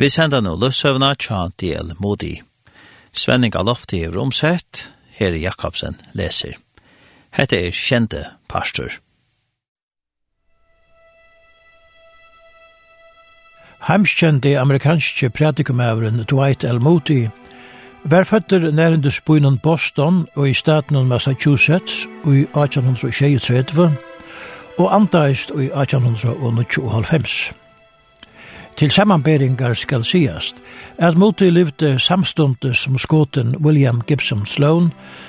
Vi sender nå løsøvna tja del Modi. Svenning Alofti er omsett, her Jakobsen leser. Hette er kjente pastor. Heimskjente amerikanske pratikumævren Dwight L. Moody var føtter nærende spøynen Boston og i staten Massachusetts og i 1836 og antaist i 1895. Til sammanberingar skal sigast at Moti livde samstundes som skåten William Gibson Sloan,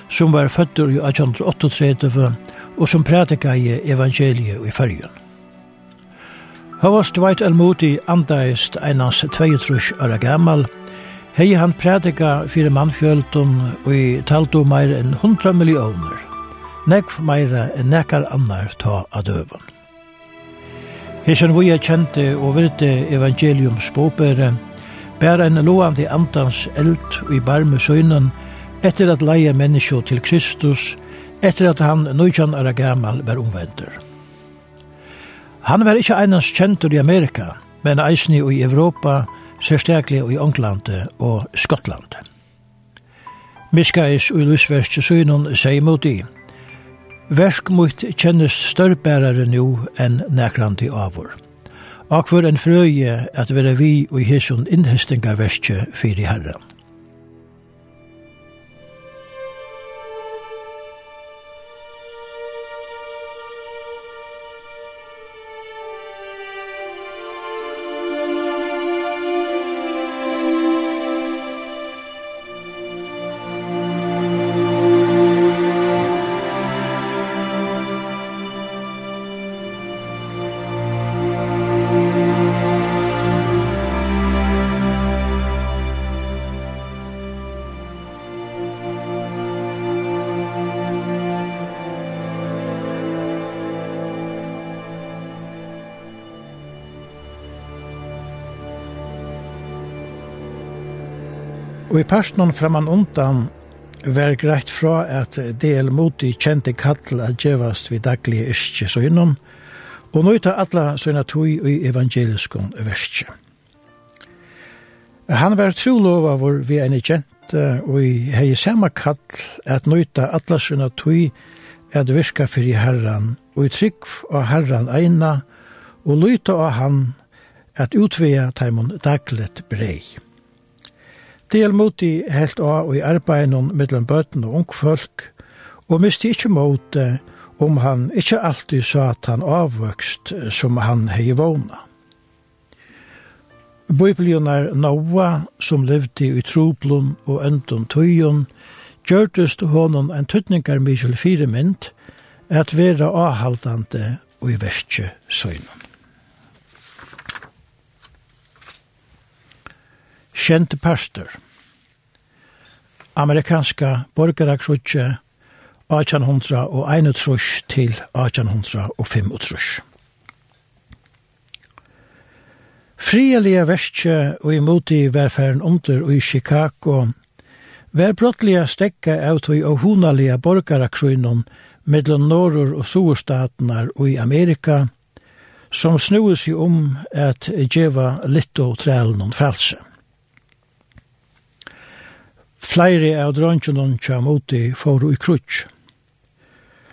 som var fødder i 1838 og som prædika i evangeliet i fyrjun. Havast Dwight L. Moody andaist einans 22 år gammal, hei han prædika fyrir mannfjöldun og i taltu meir enn 100 millioner, nekv meira enn nekar annar ta adøvun. Hesen vi er kjente og virte evangelium bopere, bær en loande andans eld i barme søgnen, etter at leie menneskje til Kristus, etter at han nøytjan er gammal var omvendur. Han var ikkje einans kjentur i Amerika, men eisni i Europa, særstaklig i England og Skottland. Miskais og Lusverst søgnen seg mot i, Versk mot kjennes størrbærare nu enn nekrandi avur. Akvar en frøye at vera vi og i hesson innhestinga verskje fyrir herran. Og i personen framan undan var greit fra at DL Moti kjente kattel at djevast vi daglige yrkje så innom, og nøyta atla søgna tui tog i evangeliskon verskje. Han var trolova vår vi en kjente, og i hei samme kall at nøyta atla søgna tog at virka fyrir herran, og i trygg av herran eina, og lyta av han at utvea taimon daglet brei. Del mot i helt av i arbeidene mellom bøten og ungfolk, og miste ikkje det om han ikkje alltid sa at han avvøkst som han hei vågna. er Noah, som levde i troblom og øndom tøyon, gjørtest honom en tøtningar mykjel firemynd, at vera avhaldande og i verste søgnen. kjente pastor. Amerikanska borgaraksutje 1800 og 1831 til 1835. Frielige verskje og imot i velferden under og i Chicago var brottlige stekka av tog og honalige borgaraksrunnen mellom norr og soverstatene og i Amerika, som snuer seg om at djeva litt og trælen om frelse. Flere av drøntjennom kjem i for i krutsk.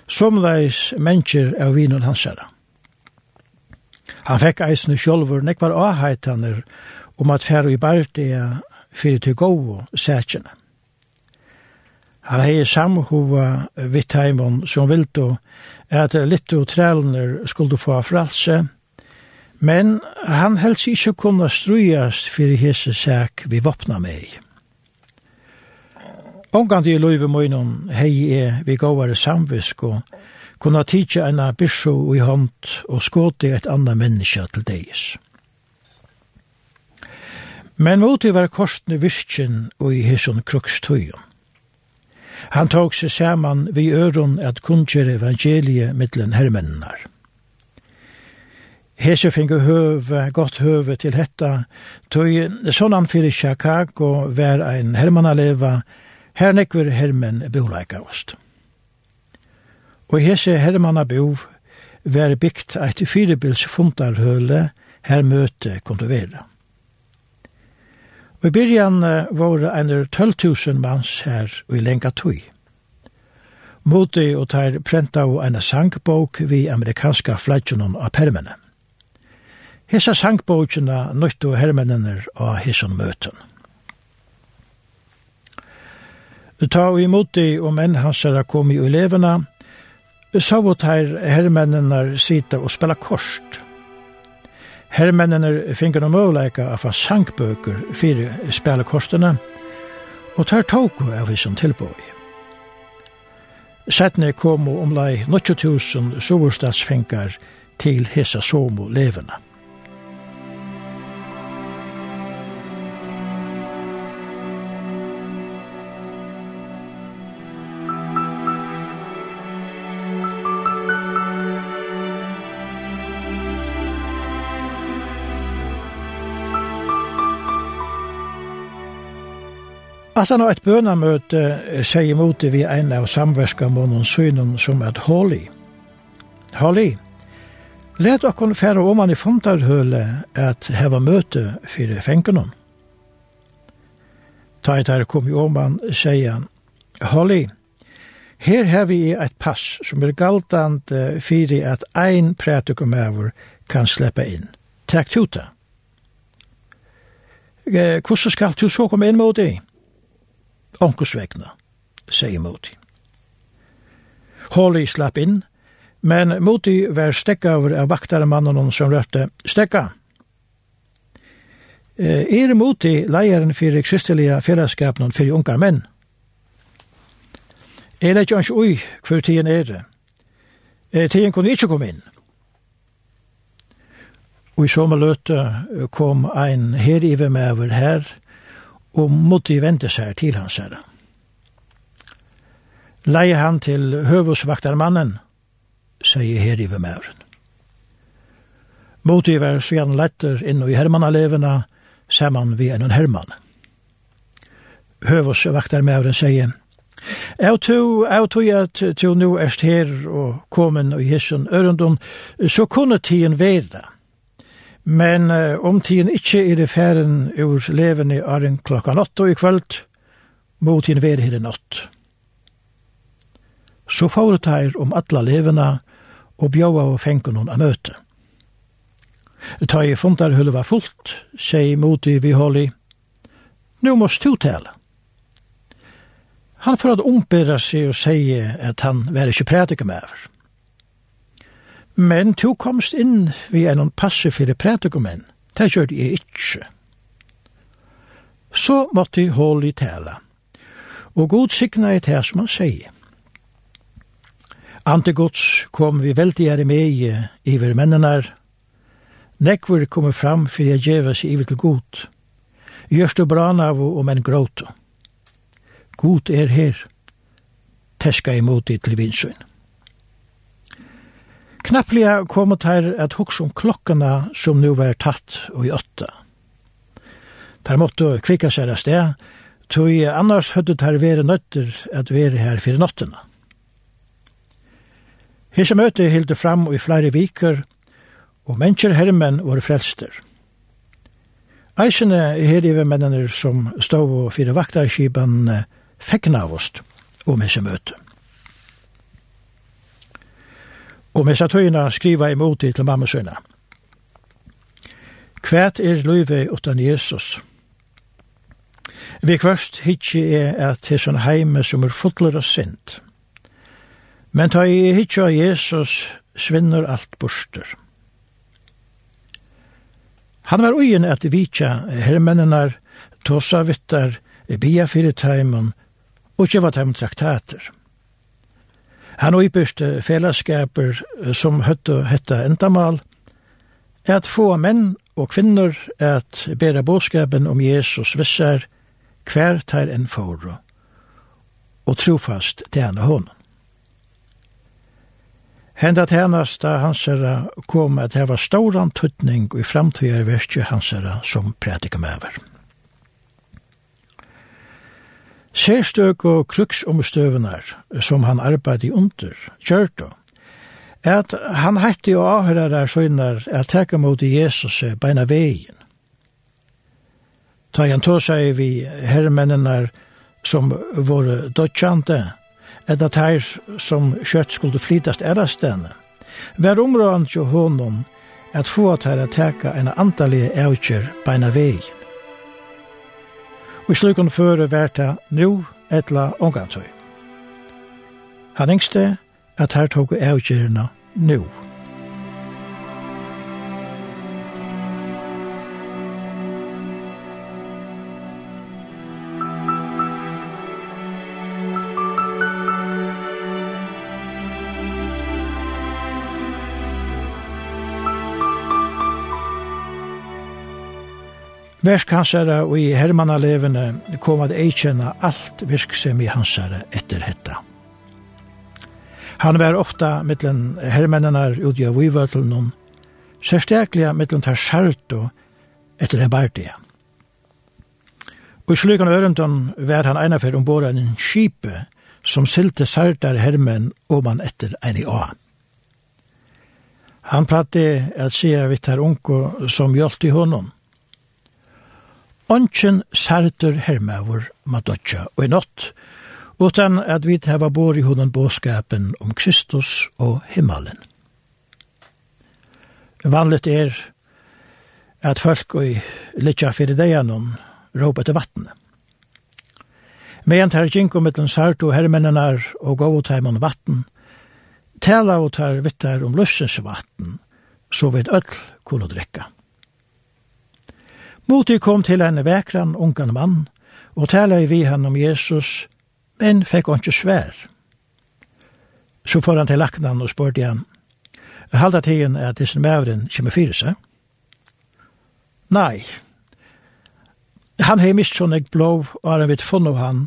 Somleis mennesker av vinen hans herre. Han fekk eisne sjolver nekvar avheitaner om at færu i bardia fyrir til govo sætjene. Han hei samhova vitt heimon som vildo at litt og trælner skulle få fralse, men han helst ikkje kunne strujast fyrir hese sæk vi vopna mei. Ongan til løyve møynum hei er vi gåvare samvisk og kunna tidsja enn bisho i hånd og skåti et anna menneska til deis. Men moti var kostne virkjen og i hisson krukstøyum. Han tok seg saman vi øron at kunngjere evangeliet mittlen hermennar. Hese finge høve, godt høve til hetta, tog sånn han fyrir Chicago var ein hermannaleva, Her nekver hermen boleikaust. Og hese hermanna bo var bygt eit firebils fundarhøle her møte kontovera. til. Og i byrjan var einar 12.000 mans her og i lenga tui. Moti og teir prenta og eina sangbók vi amerikanska flagjonon av permene. Hesa sangbókina nøttu hermennene av hesson møten. Ta og imot de og menn hans er kom i elevene, så vårt her hermennene sitte og spela korst. Hermennene finner noen møvleika av sangbøker fire spela og tar tog av hva tilbøy. Settene kom og omlai 90.000 soverstadsfengar til hesa somo levene. At han har et bønamøte sier imot det vi en av samverskamånen synen som et håli. Håli, let okkon færa om han i fontarhøle at heva møte fyrir fengenon. Taitar kom i oman, sier han, Håli, her har vi et pass som er galtant fyrir at ein prætikumæver kan sleppa inn. Takk tuta. Hvordan skal du så komme inn mot det? onkusvegna, sier Moti. Holly slapp inn, men Moti var stekka over av vaktaremannen som rørte stekka. Er Moti leieren for kristelige fellesskapen for ungar menn? Er det ikke ui hver tiden er det? Tiden kunne ikke komme inn. Og i sommerløte kom ein herive med over her, og måtte vente seg til hans herre. Leie han til høvusvaktarmannen, sier her i vemæren. Måtte være så letter inn i hermannalevene, saman vi en hermann. Høvusvaktarmæren sier, Jeg tror, jeg tror at du nå erst her og komin og hissen ørendun, så kunne tiden være det Men uh, om tiden ikkje er i færen ur leven i arren klokka natt og i kvöld, må tiden være her i natt. Så får det om atla levena og bjåa og fengen hon av møte. Ta i fundar hullet var fullt, sier i vi holli, nu måst du tale. Han får at ombera seg og sier at han var ikke med over. Men to komst inn vi en passe fyrir prædikumenn. Det gjør jeg ikke. Så måtte jeg hål i tale. Og god sikna i det som han sier. Antigods kom vi veldig her i meg iver mennenar. Nekver kommer fram fyrir jeg djeva seg iver til god. Gjørst du bran av og menn gråte. God er her. Teska imot i til vinsøyne. Knapplega kom teir at hos om klokkene som nu var tatt og i åtta. Der måtte kvikka seg av sted, tog annars høyde det her være nøtter at vere her for nottena. Hese møte hilde fram i flere viker, og mennesker hermen var frelster. Eisene her i mennene som stod og fyrir vaktarskipan fekna av oss om hese møte. og med satøyna skriva imot til mamma sønna. Kvært er løyve utan Jesus. Vi kvørst hitje er at det sånn heime som er fotler og sint. Men ta i hitje av Jesus svinner alt borster. Han var ugen at vitja hermennenar, tåsa vittar, bia fyrir taimon, og kjeva taimon traktater. Han øybyrste fellesskaper som høtte hette endamal, at få menn og kvinner at bæra bådskapen om Jesus visser hver tar en foro, og trofast tjene honom. Henda tjenesta hansara kom at heva stauran tuttning i framtida i verskje hansera som prædikum over. Sérstøk og kruksomstøvnar som han arbeidde under, kjørte, at han hætti og avhører søgnar at teka mot Jesus beina vegin. Ta han tog seg vi herremennene som var dødkjante, at teir som kjøtt skulle flytast erastene, vær områdant jo honom at få at her teka en antallige eukjer beina vegin og slukon føre verta nu etla ongantøy. Han yngste at her tog avgjørna nu. Versk og i hermannalevene kom at eikjenne alt virksom i hansara etter hetta. Han var ofta mittlen hermennenar ute av vivøtlen, særstekliga mittlen tar skjert etter en bardia. Og i slugan ørendon var han einafer ombord en skipe som silte sartar hermen og man etter en i a. Han pratte at sia vitt her unko som hjelpte honom. Ongen særter hermavur madotja og i nott, utan at vi hava bor i hunden båskapen om Kristus og himmelen. Vanligt er at folk i litja fyrir deianon råpa til vattnet. Medan tar ginko mittlen sart og hermennenar og gav og vatten, tala og tar vittar om løfsens vatten, så vid öll kunne drekka. Moti kom til en vekran ungan mann, og tala i vi han om Jesus, men fikk han ikke svær. Så får han til laknan og spurte han, halda tiden er at disse mævren kommer fyrir seg? Nei. Han hei mist sånn eg blå, og han vitt funn av han,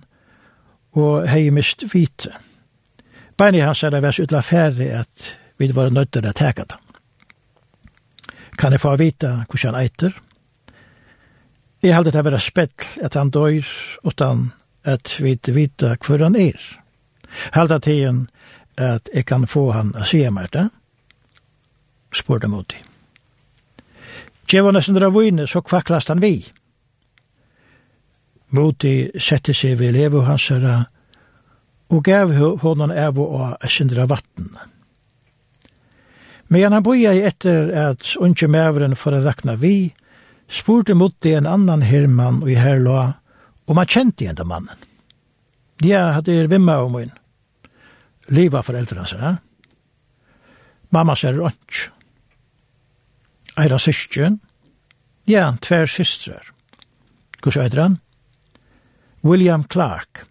og hei mist hvite. Beini hans er det vært utla færre at vi var nødder til å teka det. Kan jeg få vita hvordan han eiter? Ja Jeg heldig det være spett at han døyr utan at vi vita hvor han er. Heldig tiden at jeg kan få han å se meg det, spurte mot dem. Djeva nesten dra vune, så kvaklast han vi. Moti sette seg ved levo hans herra, og gav honom evo av sindra vatten. Men han boja i etter at unge mævren for å rakna vi, spurte mot det en annan herrmann og i herrlå, og man kjente igjen den mannen. Ja, hadde er vimma om min. Liva foreldrene sine. Mamma sier rønts. Eira syskjen. Ja, tver systrar. Hvor sier han? William Clark.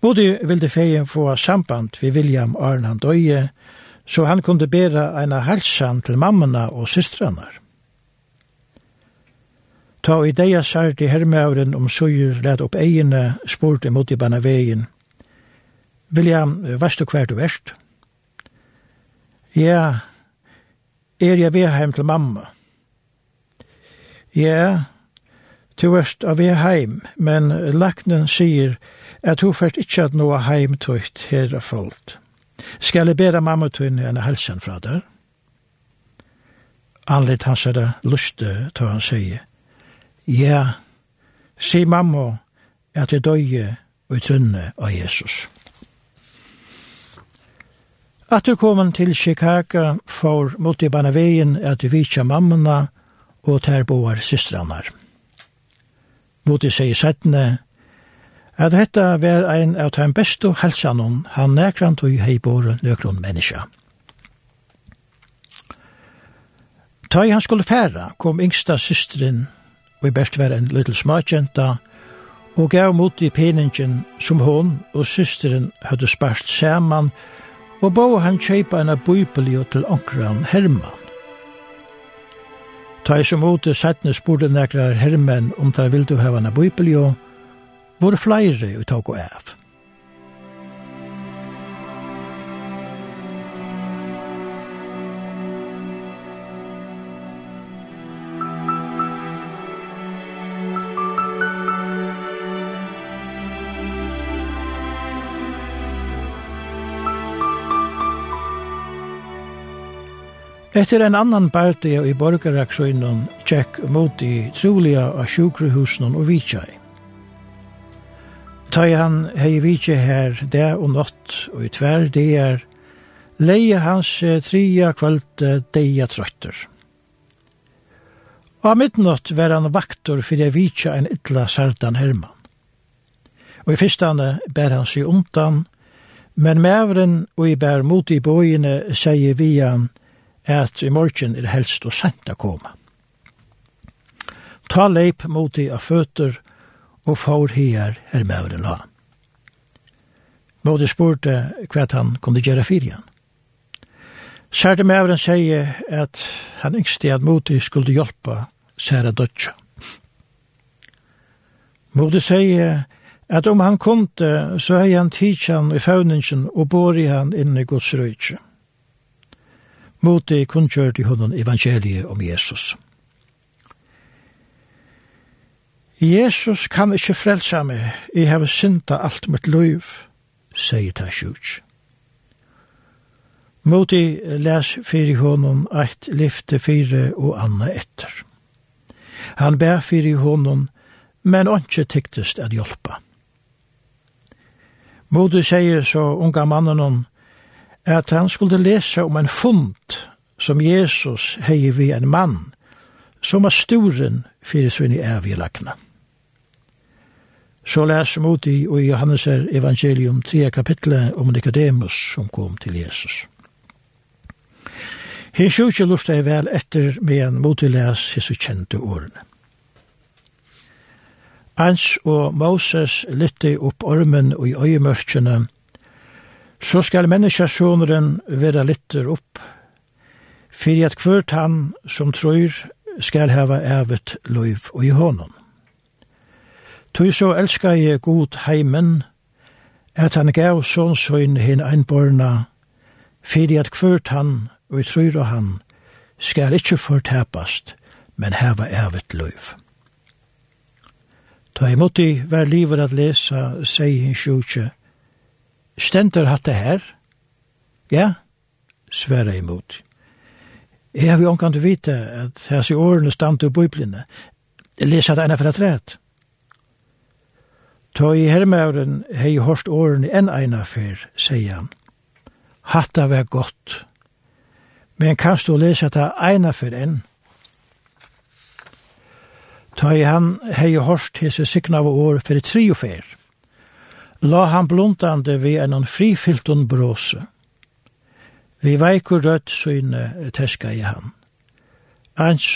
Både ville feien få samband vi William Arnand Øye, så han kunde bera eina halsan til mammana og systrarnar. Ta i deia særti hermævren om søyer let opp eiene spurt imot i banna vegin. William, vestu hver du verst? Ja, er jeg ved heim til mamma? Ja, du erst av ved heim, men laknen sier at du fært ikkje at noa heimtøyt her er fullt. Skal jeg bera mamma tøyne enn helsen fra der? Anlitt hans er det luste, tog han sier. Ja, si mamma at jeg døye og trunne av Jesus. At du kom til Chicago for mot i Banavien at du vitsa mammana og terboar systranar. Mot i seg settene at dette var ein av den beste helsanon han nekrant og heibore nøkron menneska. Ta i han skulle færa kom yngsta systrin og best var en liten smakjenta, og gav mot i peningen som hon og systeren hadde sparst saman, og bo han kjeipa en bøybelio til onkran Herman. Ta i som åte settene spurte nekrar Herman om der vil du hava en bøybelio, var flere og tog og av. Etter en annan parti i borgaraksjonen tjekk mot i trolige av sjukrehusen og vitsjai. Ta han hei Vitsje her det og natt og i tver det er leie hans tria kvalte deia trøtter. Og av midnatt var han vaktor fyrir vitsja en ytla sartan Herman. Og i fyrstane ber han seg undan, men mevren og i bær mot i bøyene sier vi han – at i morgen er helst og sent å komme. Ta leip mot de av føtter og får her her med den la. Måte spurte hva han kunne gjøre fyrir han. Særte mævren sier at han yngste at Modi skulle hjelpa Særa Dodja. Modi sier at om han kunde, så er han tidsjan i fauningen og bor i han inne i Guds røyke mot moti kunngjørte hunden evangeliet om Jesus. Jesus kan ikkje frelsa meg, jeg har synda alt mitt liv, sier ta sjuts. Moti les fyrir honom eit lyfte fire og anna etter. Han ber fyrir honom, men ontsje tyktest at hjelpa. Moti sier så unga mannen hon, at han skulle lese om en fund som Jesus hei vi en mann, som var sturen fyrir svinn i avgjelagne. Så les vi i, i Johannes evangelium 3 kapitlet om Nicodemus som kom til Jesus. Hinn sjukje lusta er vel etter med en motilæs hisse kjente årene. Ans og Moses lytte opp ormen og i øyemørkjene, så skal menneskesjoneren være litter opp, for at hvert han som tror skal hava evet loiv og i hånden. Tøy så elskar jeg god heimen, at han gav sånn hin einborna, for at hvert han og i tror og han skal ikkje fortapast, men hava evet loiv. Ta imoti var livet at lesa, sier hin sjukje, stender hatt det her? Ja, sværa imot. Jeg har jo omkant til vite at hans i årene stand til bøyblene. Jeg leser det ene fra træet. Ta i hermauren hei hårst årene enn ene fyr, sier han. Hatt det var godt. Men kan du lese det ene fyr enn? Ta i han hei hårst hese sikna av år fyrir tre og fyr la han blundande vi en frifylton bråse. Vi veikur rødt syne teska i han. Ans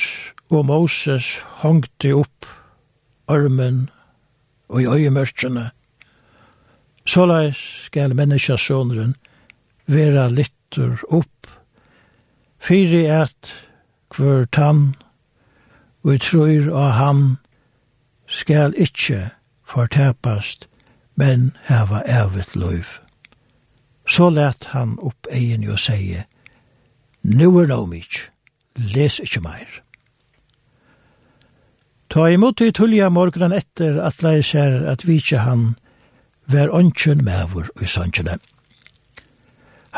og Moses hongte opp ormen og i øyemørkene. Såleis skal menneskjasåneren vera littur opp, fyri et hver tann og trur av han skal ikkje fortapast men heva evigt løyv. Så let han opp egen og seie, Nu er no mig, les ikkje meir. Ta imot i tullja morgenen etter at lei ser at vitje han ver ånkjen mevor i sanjene.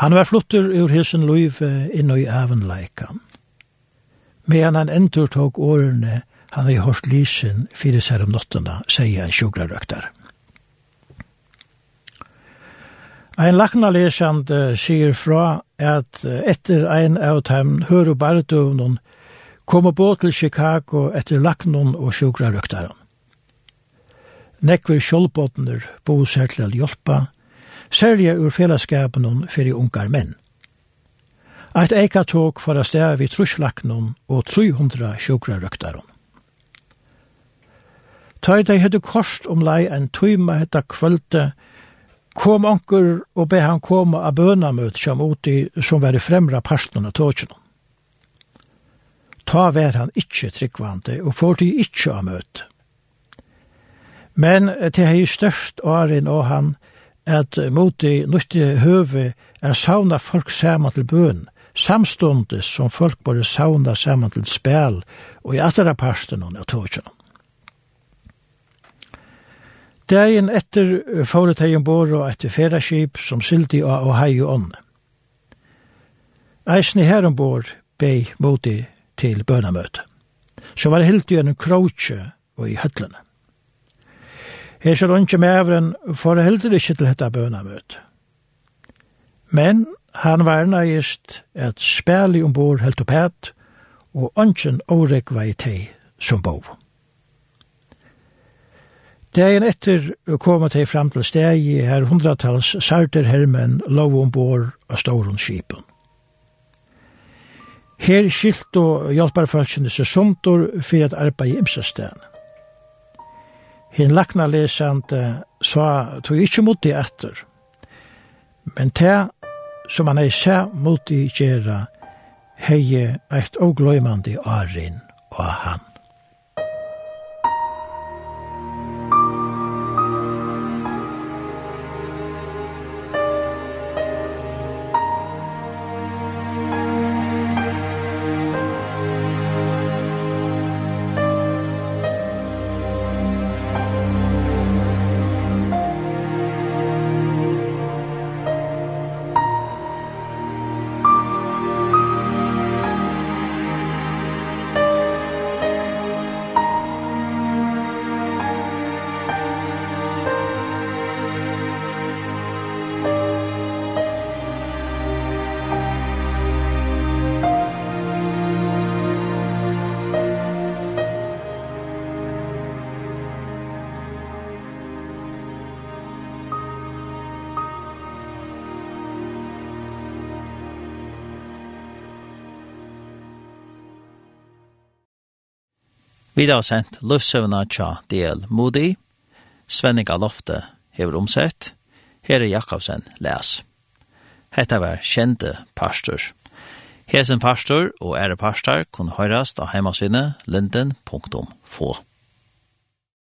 Han var flottur ur hisen luiv inn i avenleikan. Medan han endur tok årene han har hørt lysen fyrir seg om nottena, sier en sjugrarøktar. Ein lakna lesand sier fra at etter ein av dem hører bardøvnen kom på til Chicago etter laknon og sjukrarøktaren. Nekver kjolbåtner bo seg til hjelpa, særlig ur fellesskapen fyrir ungar menn. Eit eika tåg for a sted vi truslaknen og 300 sjukrarøktaren. Tøy dei høyde kost om lei en tøyma hetta kvölde, kom onker og be han koma av bønamøt som uti som var i fremra parsten tåkjennom. Ta vær han ikkje tryggvante og får de ikkje av møt. Men til hei størst åren og han at moti nytte høve er sauna folk saman til bøn, samstundes som folk bare sauna saman til spel og i atterra parsten av tåkjennom. Dagen etter fåret hei ombord og etter feraskip som sildi av Ohio ånd. Eisen i her ombord bei moti til bønamøte. Så var det helt i en kroutje og i høtlene. Her så rundt med evren for det helt ikke til dette bønamøte. Men han var nøyest et spærlig ombord helt opp hæt, og ønsken årekva i teg som bov. Dagen etter kom de fram til stegi her hundratals sarter hermen lov ombord av Storundskipen. Her skilt og hjelper folkene seg somtor for at arbeid i imsestegn. Hinn lakna lesande sa tog ikkje mot det etter, men te som han ei se mot det gjerra hei eit og gløymandi arin og han. Vi har sendt løvsøvna tja del Moody, Svenning Alofte hever omsett, Herre Jakobsen les. Hetta var kjente pastor. Hesen pastor og ære pastor kun høyrast av heimasynet linden.få.